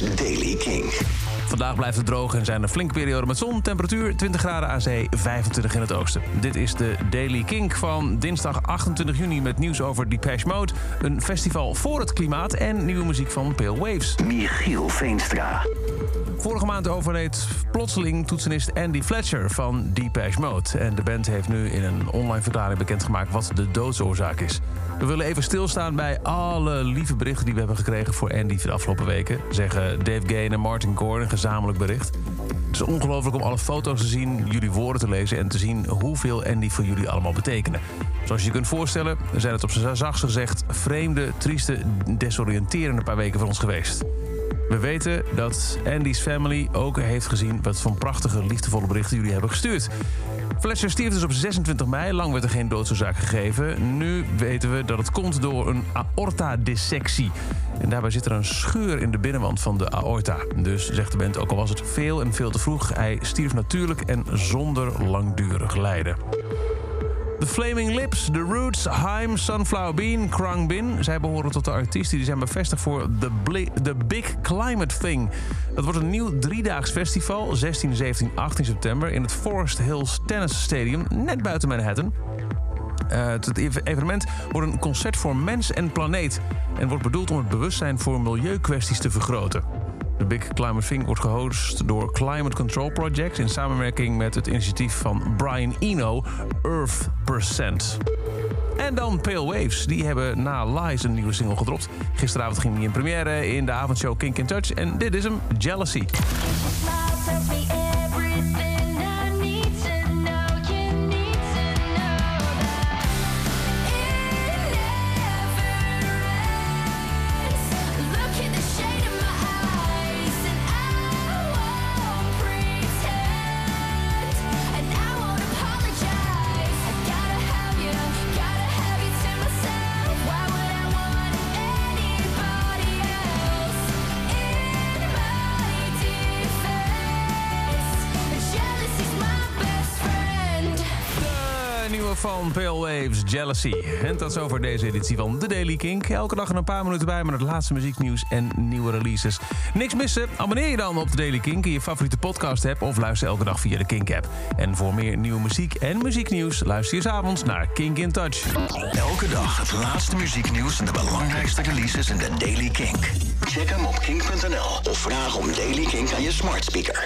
is Daily King. Vandaag blijft het droog en zijn er flinke perioden met zon. Temperatuur 20 graden aan zee, 25 in het oosten. Dit is de Daily Kink van dinsdag 28 juni met nieuws over Depeche Mode... een festival voor het klimaat en nieuwe muziek van Pale Waves. Michiel Veenstra. Vorige maand overleed plotseling toetsenist Andy Fletcher van Depeche Mode. En de band heeft nu in een online verklaring bekendgemaakt wat de doodsoorzaak is. We willen even stilstaan bij alle lieve berichten die we hebben gekregen voor Andy de afgelopen weken. Zeggen Dave Gain en Martin Gore een gezamenlijk bericht. Het is ongelooflijk om alle foto's te zien, jullie woorden te lezen en te zien hoeveel Andy voor jullie allemaal betekenen. Zoals je je kunt voorstellen, zijn het op zijn zachtst gezegd vreemde, trieste, desoriënterende paar weken voor ons geweest. We weten dat Andy's family ook heeft gezien wat voor prachtige, liefdevolle berichten jullie hebben gestuurd. Fletcher stierf dus op 26 mei. Lang werd er geen doodsoorzaak gegeven. Nu weten we dat het komt door een aortadissectie. En daarbij zit er een scheur in de binnenwand van de aorta. Dus zegt de band, ook al was het veel en veel te vroeg... hij stierf natuurlijk en zonder langdurig lijden. The Flaming Lips, The Roots, Haim, Sunflower Bean, Krang Bin. Zij behoren tot de artiesten die zijn bevestigd voor The, The Big Climate Thing. Dat wordt een nieuw driedaags festival, 16, 17, 18 september... in het Forest Hills Tennis Stadium, net buiten Manhattan. Eh, het ev- evenement wordt een concert voor mens en planeet... en wordt bedoeld om het bewustzijn voor milieukwesties te vergroten. De Big Climate Thing wordt gehost door Climate Control Project... in samenwerking met het initiatief van Brian Eno, Earth Percent. En dan Pale Waves. Die hebben na Lies een nieuwe single gedropt. Gisteravond ging die in première in de avondshow Kink in Touch. En dit is hem, Jealousy. Van Pale Waves, Jealousy. En tot zover deze editie van The Daily Kink. Elke dag een paar minuten bij met het laatste muzieknieuws en nieuwe releases. Niks missen? Abonneer je dan op The Daily Kink in je favoriete podcast app... of luister elke dag via de Kink-app. En voor meer nieuwe muziek en muzieknieuws... luister je 's avonds naar Kink in Touch. Elke dag het laatste muzieknieuws en de belangrijkste releases in de Daily Kink. Check hem op kink.nl of vraag om Daily Kink aan je smart speaker.